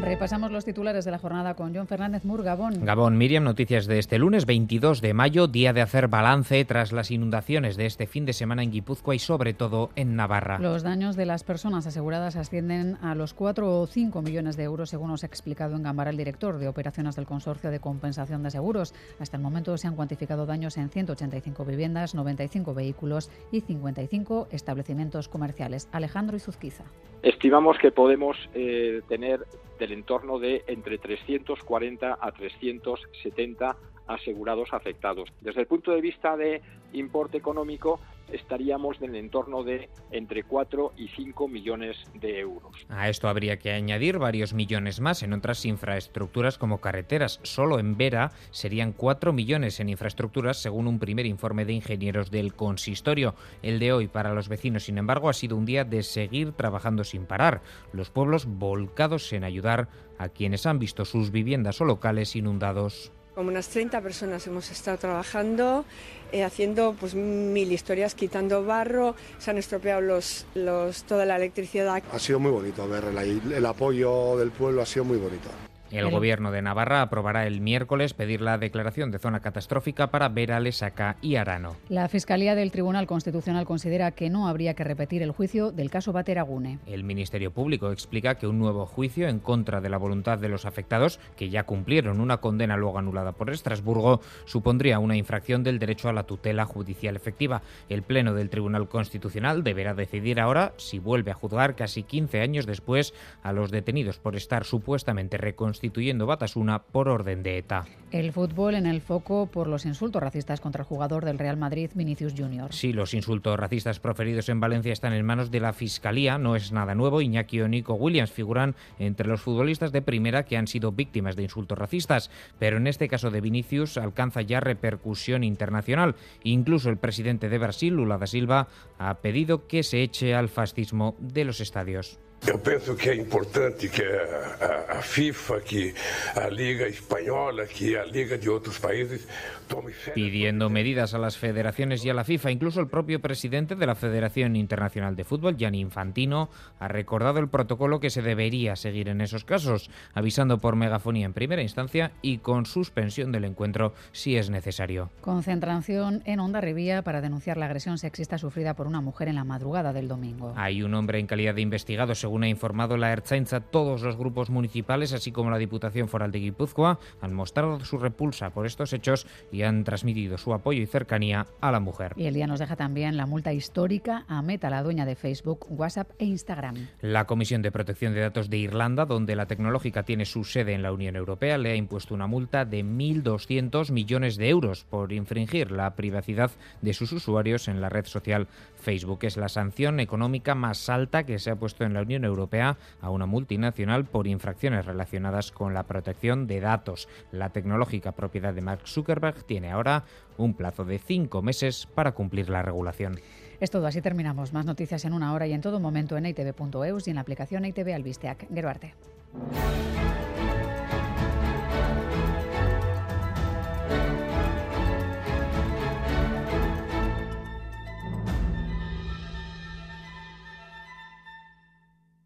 Repasamos los titulares de la jornada con John Fernández Mur, Gabón. Gabón, Miriam, noticias de este lunes 22 de mayo, día de hacer balance tras las inundaciones de este fin de semana en Guipúzcoa y sobre todo en Navarra. Los daños de las personas aseguradas ascienden a los 4 o 5 millones de euros, según nos ha explicado en Gambara el director de operaciones del Consorcio de Compensación de Seguros. Hasta el momento se han cuantificado daños en 185 viviendas, 95 vehículos y 55 establecimientos comerciales. Alejandro Izuzquiza. Estimamos que podemos eh, tener del entorno de entre 340 a 370 asegurados afectados. Desde el punto de vista de importe económico, estaríamos en el entorno de entre 4 y 5 millones de euros. A esto habría que añadir varios millones más en otras infraestructuras como carreteras. Solo en Vera serían 4 millones en infraestructuras según un primer informe de ingenieros del consistorio. El de hoy para los vecinos, sin embargo, ha sido un día de seguir trabajando sin parar. Los pueblos volcados en ayudar a quienes han visto sus viviendas o locales inundados. Como unas 30 personas hemos estado trabajando, eh, haciendo pues mil historias, quitando barro, se han estropeado los, los, toda la electricidad. Ha sido muy bonito ver el, el apoyo del pueblo, ha sido muy bonito. El gobierno de Navarra aprobará el miércoles pedir la declaración de zona catastrófica para Vera, Lesaca y Arano. La Fiscalía del Tribunal Constitucional considera que no habría que repetir el juicio del caso Bateragune. El Ministerio Público explica que un nuevo juicio en contra de la voluntad de los afectados, que ya cumplieron una condena luego anulada por Estrasburgo, supondría una infracción del derecho a la tutela judicial efectiva. El Pleno del Tribunal Constitucional deberá decidir ahora si vuelve a juzgar casi 15 años después a los detenidos por estar supuestamente reconstruidos constituyendo Batasuna por orden de ETA. El fútbol en el foco por los insultos racistas contra el jugador del Real Madrid, Vinicius Junior. Sí, los insultos racistas proferidos en Valencia están en manos de la Fiscalía. No es nada nuevo. Iñaki o Nico Williams figuran entre los futbolistas de primera que han sido víctimas de insultos racistas. Pero en este caso de Vinicius alcanza ya repercusión internacional. Incluso el presidente de Brasil, Lula da Silva, ha pedido que se eche al fascismo de los estadios. Eu penso que é importante que a, a, a, FIFA, que a Liga Espanhola, que a Liga de outros países tome Pidiendo medidas a las federaciones y a la FIFA, incluso el propio presidente de la Federación Internacional de Fútbol, Gianni Infantino, ha recordado el protocolo que se debería seguir en esos casos, avisando por megafonía en primera instancia y con suspensión del encuentro si es necesario. Concentración en Onda Rivía para denunciar la agresión sexista sufrida por una mujer en la madrugada del domingo. Hay un hombre en calidad de investigado, según ha informado la Ertzaintza, todos los grupos municipales, así como la Diputación Foral de Guipúzcoa, han mostrado su repulsa por estos hechos y han transmitido su apoyo y cercanía a la mujer. Y el día nos deja también la multa histórica a Meta, la dueña de Facebook, WhatsApp e Instagram. La Comisión de Protección de Datos de Irlanda, donde la tecnológica tiene su sede en la Unión Europea, le ha impuesto una multa de 1.200 millones de euros por infringir la privacidad de sus usuarios en la red social Facebook. Es la sanción económica más alta que se ha puesto en la Unión Europea a una multinacional por infracciones relacionadas con la protección de datos. La tecnológica propiedad de Mark Zuckerberg tiene ahora un plazo de cinco meses para cumplir la regulación. Es todo, así terminamos. Más noticias en una hora y en todo momento en itv.eus y en la aplicación ITV Albisteac. Geruarte.